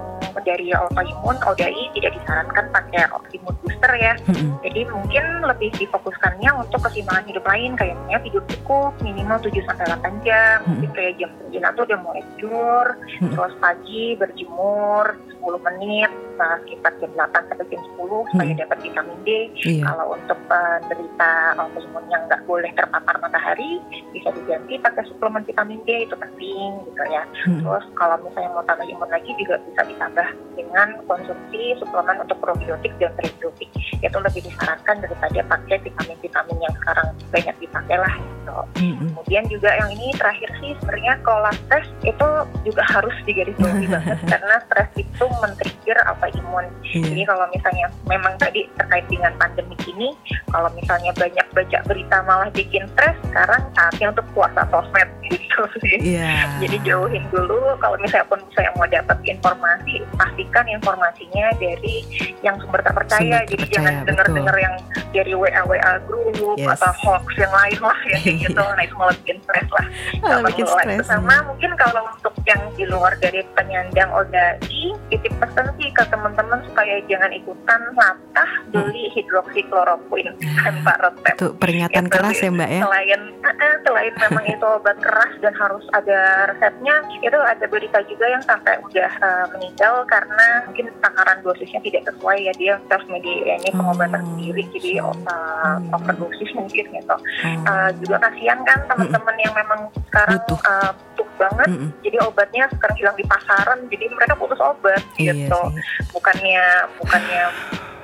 [SPEAKER 2] dari autoimun ODAI tidak disarankan pakai imun booster ya.
[SPEAKER 1] Mm-mm.
[SPEAKER 2] Jadi mungkin lebih difokuskannya untuk keseimbangan hidup lain kayak misalnya tidur cukup minimal 7 sampai 8 jam.
[SPEAKER 1] Hmm.
[SPEAKER 2] Mungkin kayak jam 9 tuh udah mulai tidur,
[SPEAKER 1] Hmm.
[SPEAKER 2] terus pagi berjemur 10 menit nah, sekitar jam 8 sampai jam 10 supaya
[SPEAKER 1] Hmm.
[SPEAKER 2] dapat vitamin D.
[SPEAKER 1] Iya.
[SPEAKER 2] Kalau untuk penderita autoimun yang nggak boleh terpapar matahari bisa diganti pakai suplemen vitamin D itu penting gitu ya.
[SPEAKER 1] Mm-mm.
[SPEAKER 2] Terus kalau misalnya mau tambah imun lagi juga bisa ditambah dengan konsumsi suplemen untuk probiotik dan prebiotik. Itu lebih disarankan daripada pakai vitamin-vitamin yang sekarang banyak dipakai lah gitu.
[SPEAKER 1] Mm-mm.
[SPEAKER 2] Kemudian juga yang ini terakhir sih sebenarnya kalau itu juga harus digarisbawahi (laughs) banget karena stres itu men-trigger autoimun. Jadi
[SPEAKER 1] Iya.
[SPEAKER 2] kalau misalnya memang tadi terkait dengan pandemi ini, kalau misalnya banyak baca berita malah bikin stres, sekarang saatnya untuk puasa sosmed (laughs) gitu sih.
[SPEAKER 1] Iya.
[SPEAKER 2] Jadi jauhin dulu kalau misalnya pun misalnya mau dapat informasi, pastikan informasinya dari yang sumber terpercaya.
[SPEAKER 1] Sumber
[SPEAKER 2] Jadi
[SPEAKER 1] terpercaya,
[SPEAKER 2] jangan dengar-dengar yang dari WA WA grup
[SPEAKER 1] Yes.
[SPEAKER 2] atau hoax yang lain lah (laughs) ya kayak gitu. Nah itu malah bikin stres lah. Nggak
[SPEAKER 1] bikin stres.
[SPEAKER 2] Sama mungkin kalau untuk yang di luar dari penyandang ODAI, titip pesan sih ke teman-teman supaya jangan ikutan latah beli hidroksikloroquine tanpa resep
[SPEAKER 1] Itu peringatan
[SPEAKER 2] Ya,
[SPEAKER 1] keras ya mbak ya.
[SPEAKER 2] selain eh, selain memang itu obat keras dan harus ada resepnya itu ada berita juga yang sampai udah eh, meninggal karena mungkin takaran dosisnya tidak sesuai ya dia self media ini pengobatan
[SPEAKER 1] Oh,
[SPEAKER 2] sendiri jadi uh,
[SPEAKER 1] hmm.
[SPEAKER 2] overdosis mungkin gitu
[SPEAKER 1] Oh.
[SPEAKER 2] Eh, juga kasihan kan teman-teman yang memang sekarang
[SPEAKER 1] Butuh.
[SPEAKER 2] eh, banget
[SPEAKER 1] Mm-mm.
[SPEAKER 2] jadi obatnya sekarang hilang di pasaran jadi mereka putus obat
[SPEAKER 1] Iya
[SPEAKER 2] gitu
[SPEAKER 1] sih.
[SPEAKER 2] bukannya bukannya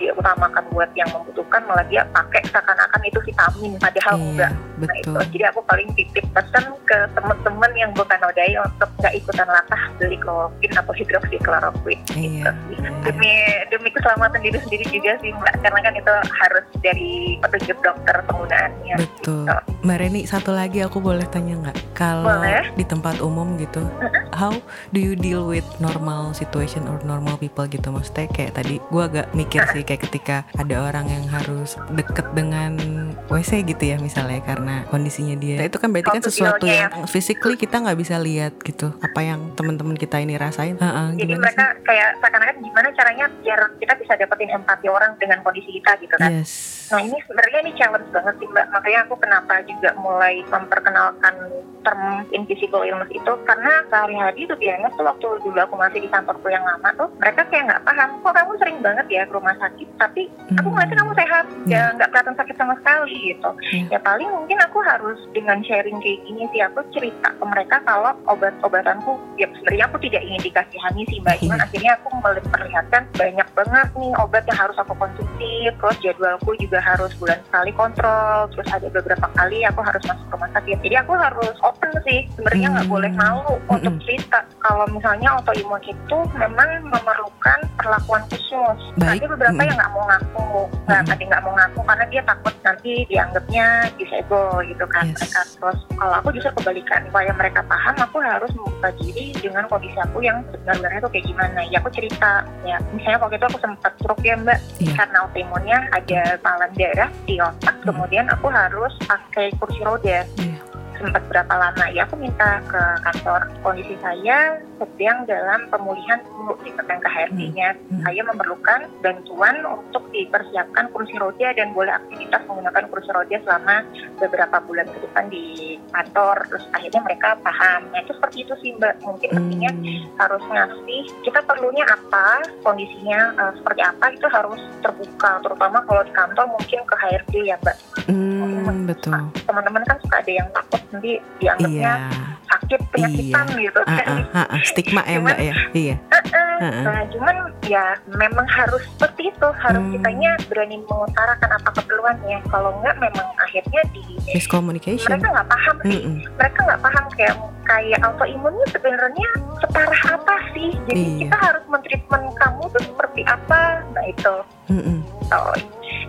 [SPEAKER 2] dia utamakan buat yang membutuhkan malah dia pakai seakan-akan itu vitamin padahal enggak
[SPEAKER 1] Iya,
[SPEAKER 2] Nah
[SPEAKER 1] betul.
[SPEAKER 2] itu, jadi aku paling titip pesan ke teman-teman yang bukan odai untuk nggak ikutan latah beli kloroquine atau hidroksikloroquine.
[SPEAKER 1] Iya.
[SPEAKER 2] Demi demi keselamatan diri sendiri juga sih mbak, karena kan itu harus dari petunjuk dokter penggunaannya.
[SPEAKER 1] Betul.
[SPEAKER 2] Gitu.
[SPEAKER 1] Mbak Reni, satu lagi aku boleh tanya nggak? Kalau
[SPEAKER 2] Boleh.
[SPEAKER 1] di tempat umum gitu, how do you deal with normal situation or normal people gitu? Maksudnya kayak tadi, gua agak mikir sih kayak ketika ada orang yang harus deket dengan WC gitu ya misalnya karena kondisinya dia. Nah, itu kan berarti kan sesuatu yang physically kita nggak bisa lihat gitu. Apa yang teman-teman kita ini rasain? Heeh,
[SPEAKER 2] Jadi
[SPEAKER 1] gimana
[SPEAKER 2] mereka kayak seakan-akan gimana caranya biar kita bisa dapatin empati orang dengan kondisi kita gitu
[SPEAKER 1] sih?
[SPEAKER 2] kan.
[SPEAKER 1] Yes.
[SPEAKER 2] Nah ini sebenarnya ini challenge banget sih mbak. Makanya aku kenapa juga mulai memperkenalkan term invisible illness itu karena sehari-hari tuh biasanya tuh waktu dulu aku masih di kantorku yang lama tuh mereka kayak nggak paham kok kamu sering banget ya ke rumah sakit tapi aku
[SPEAKER 1] Hmm.
[SPEAKER 2] ngeliatnya kamu sehat
[SPEAKER 1] Iya.
[SPEAKER 2] ya nggak kelihatan sakit sama sekali gitu.
[SPEAKER 1] Iya.
[SPEAKER 2] Ya paling mungkin aku harus dengan sharing kayak gini sih aku cerita ke mereka kalau obat-obatanku ya sebenarnya aku tidak ingin dikasihani sih mbak. Cuman
[SPEAKER 1] Iya.
[SPEAKER 2] akhirnya aku memperlihatkan banyak banget nih obat yang harus aku konsumsi terus jadwalku juga harus bulan sekali kontrol terus ada beberapa kali aku harus masuk rumah sakit jadi aku harus open sih sebenarnya nggak
[SPEAKER 1] Hmm.
[SPEAKER 2] boleh malu untuk
[SPEAKER 1] Mm-mm.
[SPEAKER 2] cerita kalau misalnya autoimun itu memang memerlukan perlakuan khusus
[SPEAKER 1] Baik.
[SPEAKER 2] ada beberapa. Yang nggak mau ngaku nggak ada yang nggak mau ngaku karena dia takut nanti dianggapnya disable gitu kan
[SPEAKER 1] Yes.
[SPEAKER 2] mereka terus kalau aku justru kebalikan supaya mereka paham aku harus membuka diri dengan kondisi aku yang sebenarnya tuh kayak gimana ya aku cerita ya misalnya waktu itu aku sempat stroke ya mbak
[SPEAKER 1] Iya.
[SPEAKER 2] karena autoimunnya ada palan darah di otak
[SPEAKER 1] Hmm.
[SPEAKER 2] kemudian aku harus pakai kursi roda
[SPEAKER 1] Iya.
[SPEAKER 2] sempat berapa lama ya aku minta ke kantor kondisi saya sedang dalam pemulihan dulu di kan KHRD-nya.
[SPEAKER 1] Hmm.
[SPEAKER 2] Saya memerlukan bantuan untuk dipersiapkan kursi roda dan boleh aktivitas menggunakan kursi roda selama beberapa bulan ke depan di kantor. Terus akhirnya mereka paham. Nah itu seperti itu sih Mbak. Mungkin artinya
[SPEAKER 1] Hmm.
[SPEAKER 2] harus ngasih kita perlunya apa, kondisinya eh, seperti apa itu harus terbuka. Terutama kalau di kantor mungkin ke HRD ya Mbak.
[SPEAKER 1] Hmm, betul.
[SPEAKER 2] Teman-teman kan suka ada yang takut nanti dianggapnya
[SPEAKER 1] Iya.
[SPEAKER 2] Sakit penyakitan gitu
[SPEAKER 1] Ah,
[SPEAKER 2] kan.
[SPEAKER 1] ah. Stigma ya mbak ya. Iya.
[SPEAKER 2] Heeh.
[SPEAKER 1] Heeh.
[SPEAKER 2] Nah, cuman ya memang harus seperti itu, harus
[SPEAKER 1] Hmm.
[SPEAKER 2] kitanya berani mengutarakan apa keperluannya. Kalau enggak memang akhirnya di
[SPEAKER 1] Miscommunication.
[SPEAKER 2] mereka nggak paham sih.
[SPEAKER 1] Mm-mm.
[SPEAKER 2] Mereka nggak paham kayak kayak autoimunnya sebenarnya separah apa sih. Jadi
[SPEAKER 1] Iya.
[SPEAKER 2] kita harus mentreatment kamu tuh seperti apa. Nah itu.
[SPEAKER 1] Mm-mm.
[SPEAKER 2] Oh,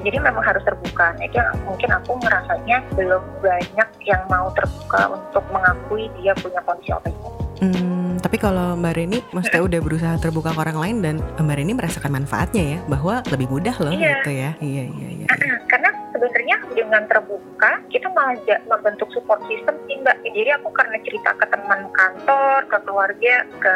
[SPEAKER 2] jadi memang harus terbuka. Nah, itu yang mungkin aku ngerasanya belum banyak yang mau terbuka untuk mengakui dia punya kondisi autoimun.
[SPEAKER 1] Hmm, tapi kalau Mbak Reni maksudnya udah berusaha terbuka ke orang lain dan Mbak Reni merasakan manfaatnya ya bahwa lebih mudah loh
[SPEAKER 2] Iya.
[SPEAKER 1] gitu ya. Iya iya iya.
[SPEAKER 2] Karena sebenarnya dengan terbuka kita malah membentuk support system sih mbak. Jadi aku karena cerita ke teman kantor, ke keluarga, ke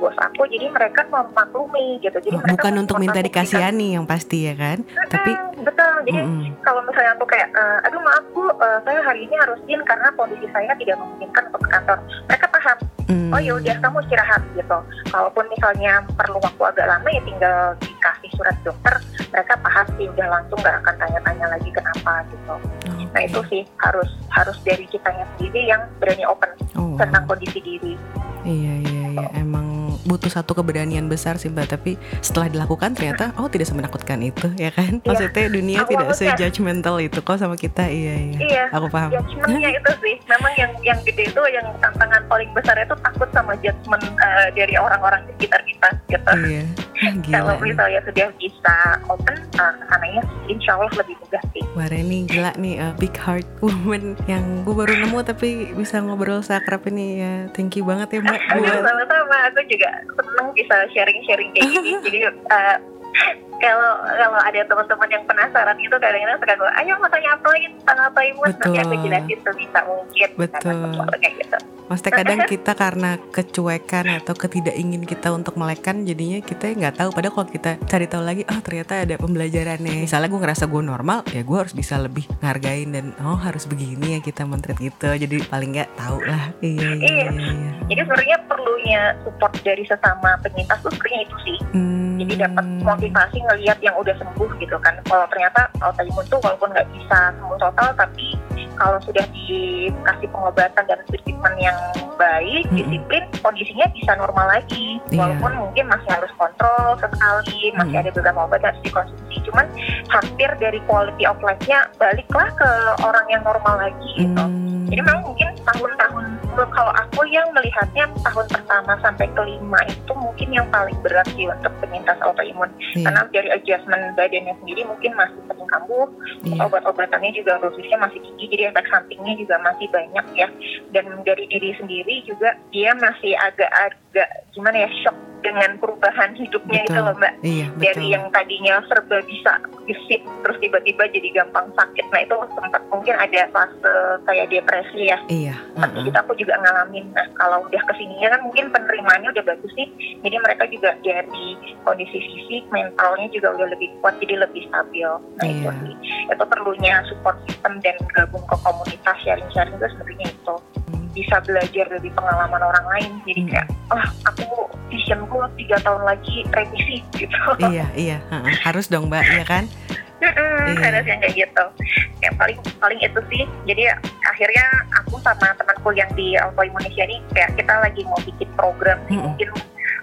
[SPEAKER 2] bos aku, jadi mereka memaklumi gitu. Jadi
[SPEAKER 1] Oh,
[SPEAKER 2] mereka
[SPEAKER 1] bukan untuk minta dikasihani yang pasti ya kan.
[SPEAKER 2] bisa-
[SPEAKER 1] Tapi
[SPEAKER 2] betul. Jadi
[SPEAKER 1] mm-mm.
[SPEAKER 2] kalau misalnya aku kayak, eh, aduh maaf bu, eh, saya hari ini harus izin karena kondisi saya tidak memungkinkan untuk ke kantor. Mereka paham.
[SPEAKER 1] Mm.
[SPEAKER 2] Oh ya udah kamu istirahat gitu. Kalaupun misalnya perlu waktu agak lama ya tinggal dikasih surat dokter. Mereka paham sih udah langsung nggak akan tanya-tanya lagi kenapa gitu. Nah
[SPEAKER 1] Oke.
[SPEAKER 2] itu sih harus harus dari kitanya sendiri yang berani open
[SPEAKER 1] Oh,
[SPEAKER 2] tentang kondisi diri.
[SPEAKER 1] Iya iya iya emang butuh satu keberanian besar sih mbak tapi setelah dilakukan ternyata oh tidak semenakutkan itu ya kan
[SPEAKER 2] Iya.
[SPEAKER 1] maksudnya dunia
[SPEAKER 2] Aku
[SPEAKER 1] tidak se-judgmental itu kok sama kita iya iya
[SPEAKER 2] Iya.
[SPEAKER 1] aku paham
[SPEAKER 2] Judgementnya itu sih, memang yang yang gede itu yang tantangan paling besar itu takut sama judgement eh, dari orang-orang di sekitar kita gitu.
[SPEAKER 1] iya (laughs)
[SPEAKER 2] Kalau
[SPEAKER 1] gila nih.
[SPEAKER 2] misalnya sudah bisa open, uh, ke sananya insya Allah lebih mudah sih.
[SPEAKER 1] Mbak Reni gila nih uh, big heart woman yang gue baru nemu tapi bisa ngobrol seakrab ini ya thank you banget ya mbak (laughs) buat
[SPEAKER 2] sama-sama, aku juga seneng bisa sharing-sharing kayak gini. (laughs) Jadi uh, kalau kalau ada teman-teman yang penasaran itu kadang-kadang suka gue, ayo mau tanya apa lagi tentang autoimun, nanti aku jelasin sebisa mungkin.
[SPEAKER 1] Betul.
[SPEAKER 2] Kayak gitu.
[SPEAKER 1] Maksudnya kadang (laughs) kita karena kecuekan atau ketidakingin kita untuk melekan jadinya kita nggak tahu padahal kalau kita cari tahu lagi oh ternyata ada pembelajarannya misalnya gue ngerasa gue normal ya gue harus bisa lebih ngargain dan oh harus begini ya kita mentret gitu jadi paling nggak tahu lah iya iya
[SPEAKER 2] Iya.
[SPEAKER 1] iya, iya.
[SPEAKER 2] Jadi sebenarnya perlunya support dari sesama penyintas tuh sebenarnya itu sih.
[SPEAKER 1] Hmm,
[SPEAKER 2] Jadi dapat motivasi ngelihat yang udah sembuh gitu kan. Kalau ternyata autoimun tuh walaupun nggak bisa sembuh total, tapi kalau sudah dikasih pengobatan dan treatment yang baik,
[SPEAKER 1] Mm-mm.
[SPEAKER 2] disiplin, kondisinya bisa normal lagi.
[SPEAKER 1] Iya.
[SPEAKER 2] Walaupun mungkin masih harus kontrol sesekali, masih
[SPEAKER 1] Mm-mm.
[SPEAKER 2] ada beberapa obat yang harus dikonsumsi. Cuman hampir dari quality of life-nya baliklah ke orang yang normal lagi gitu.
[SPEAKER 1] hmm,
[SPEAKER 2] Jadi memang mungkin tahun-tahun kalau aku yang melihatnya tahun pertama sampai kelima itu mungkin yang paling berat sih untuk penyintas autoimun
[SPEAKER 1] iya,
[SPEAKER 2] karena dari adjustment badannya sendiri mungkin masih sering kambuh,
[SPEAKER 1] iya.
[SPEAKER 2] obat-obatannya juga dosisnya masih tinggi, jadi efek sampingnya juga masih banyak ya. Dan dari diri sendiri juga dia masih agak-agak gimana ya shock dengan perubahan hidupnya itu
[SPEAKER 1] Betul.
[SPEAKER 2] loh mbak.
[SPEAKER 1] iya
[SPEAKER 2] Dari
[SPEAKER 1] betul
[SPEAKER 2] yang tadinya serba bisa gesit terus tiba-tiba jadi gampang sakit. Nah itu sempat mungkin ada fase kayak depresi ya.
[SPEAKER 1] iya
[SPEAKER 2] Tapi
[SPEAKER 1] uh-uh.
[SPEAKER 2] itu aku juga ngalamin. Nah kalau udah ke sininya kan mungkin penerimaannya udah bagus nih. Jadi mereka juga dari kondisi fisik, mentalnya juga udah lebih kuat, jadi lebih stabil. Nah itu
[SPEAKER 1] Iya.
[SPEAKER 2] sih. Itu perlunya support system dan gabung ke komunitas sharing-sharing itu sebenarnya itu bisa belajar dari pengalaman orang lain. Jadi
[SPEAKER 1] Hmm.
[SPEAKER 2] kayak, oh aku visionku tiga tahun lagi revisi (laughs) gitu.
[SPEAKER 1] iya iya harus dong mbak ya kan
[SPEAKER 2] Mm-mm,
[SPEAKER 1] Iya.
[SPEAKER 2] kayak gitu. Yang paling paling itu sih. Jadi akhirnya aku sama temanku yang di Alpha Indonesia ini kayak kita lagi mau bikin program sih
[SPEAKER 1] Mm-mm.
[SPEAKER 2] mungkin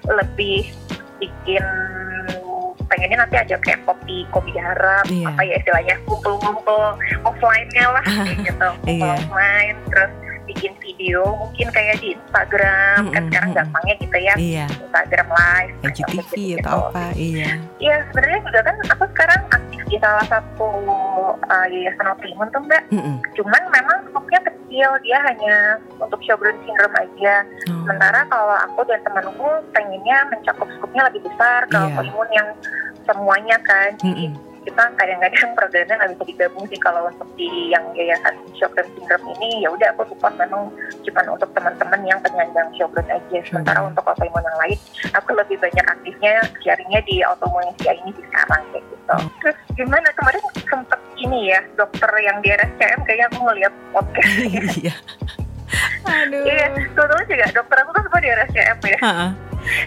[SPEAKER 2] lebih bikin pengennya nanti ada kayak kopi kopi harap
[SPEAKER 1] Iya.
[SPEAKER 2] apa ya istilahnya kumpul-kumpul offline-nya lah (laughs) kayak gitu kumpul
[SPEAKER 1] Iya.
[SPEAKER 2] offline terus bikin video mungkin kayak di Instagram kan
[SPEAKER 1] Mm-mm,
[SPEAKER 2] sekarang
[SPEAKER 1] mm-mm.
[SPEAKER 2] gampangnya gitu ya
[SPEAKER 1] iya
[SPEAKER 2] Instagram live
[SPEAKER 1] IGTV
[SPEAKER 2] gitu-gitu.
[SPEAKER 1] atau apa iya
[SPEAKER 2] Iya, sebenarnya juga kan aku sekarang aktif di salah satu uh, yayasan tuh mbak.
[SPEAKER 1] Mm-mm.
[SPEAKER 2] Cuman memang skopnya kecil, dia hanya untuk Sjogren syndrome aja.
[SPEAKER 1] Oh.
[SPEAKER 2] Sementara kalau aku dan temanku pengennya mencakup skopnya lebih besar ke
[SPEAKER 1] Iya.
[SPEAKER 2] autoimun yang semuanya kan. Jadi
[SPEAKER 1] Mm-mm.
[SPEAKER 2] Kita kadang-kadang programnya nggak bisa digabung sih. Kalau untuk di yang yayasan Sjogren Syndrome ini ya udah aku support memang cuma untuk teman-teman yang penyandang Sjogren aja. Sementara untuk autoimun yang lain aku lebih banyak aktifnya sharingnya di autoimunesia ini di sekarang kayak gitu. Terus gimana? Kemarin sempet ini ya dokter yang di RSCM kayaknya aku ngeliat podcast. (laughs)
[SPEAKER 1] Iya. Aduh.
[SPEAKER 2] Iya, kebetulan juga dokter aku kan semua di RSCM ya.
[SPEAKER 1] Ha-ha.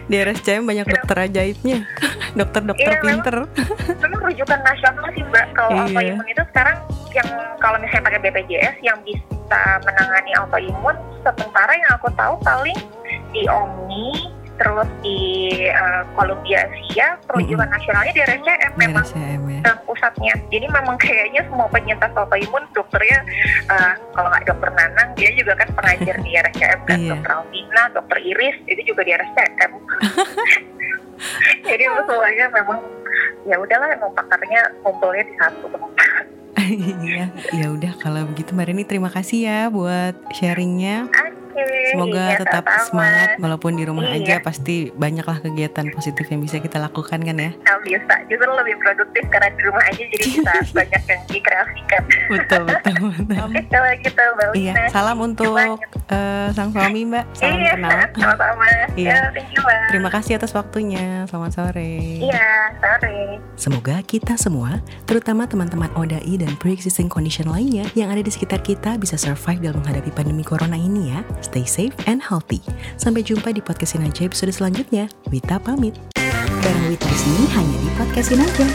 [SPEAKER 1] Di RSCM banyak dokter ajaibnya. (laughs) Dokter-dokter
[SPEAKER 2] Iya, memang.
[SPEAKER 1] pinter. (laughs)
[SPEAKER 2] Memang rujukan nasional sih mbak. Kalau
[SPEAKER 1] Iya.
[SPEAKER 2] autoimun itu sekarang yang kalau misalnya pakai BPJS yang bisa menangani autoimun, sementara yang aku tahu paling di Omni, terus di Columbia Asia, perujukan nasionalnya di RSCM memang.
[SPEAKER 1] RSCM ya.
[SPEAKER 2] pusatnya. Jadi memang kayaknya semua penyintas autoimun dokternya eh, kalau nggak dokter Nanang dia juga kan pengajar di RSCM kan
[SPEAKER 1] Iya.
[SPEAKER 2] dokter Alvina, dokter Iris itu juga di RSCM. (laughs) Jadi semuanya memang ya udahlah emang pakarnya kumpulnya di satu tempat. (laughs)
[SPEAKER 1] Iya, ya udah kalau begitu Mbak Reni terima kasih ya buat sharingnya. Semoga
[SPEAKER 2] iya,
[SPEAKER 1] tetap
[SPEAKER 2] sama-sama.
[SPEAKER 1] semangat walaupun di rumah
[SPEAKER 2] Iya.
[SPEAKER 1] aja pasti banyaklah kegiatan positif yang bisa kita lakukan kan ya.
[SPEAKER 2] Nah, bisa justru lebih produktif karena di rumah aja jadi bisa (laughs) banyak yang dikreasikan.
[SPEAKER 1] Betul betul betul.
[SPEAKER 2] Oke kalau gitu Mbak
[SPEAKER 1] Iya, salam untuk eh, sang suami Mbak. Salam
[SPEAKER 2] Iya,
[SPEAKER 1] kenal.
[SPEAKER 2] sama-sama.
[SPEAKER 1] Iya.
[SPEAKER 2] Ya, thank you Mbak.
[SPEAKER 1] Terima kasih atas waktunya. Selamat sore.
[SPEAKER 2] Iya, sore.
[SPEAKER 1] Semoga kita semua, terutama teman-teman ODAI dan pre-existing condition lainnya yang ada di sekitar kita bisa survive dalam menghadapi pandemi corona ini ya. Stay safe and healthy. Sampai jumpa di podcastin aja episode selanjutnya. Wita pamit. Bareng Wita sini hanya di podcastin aja.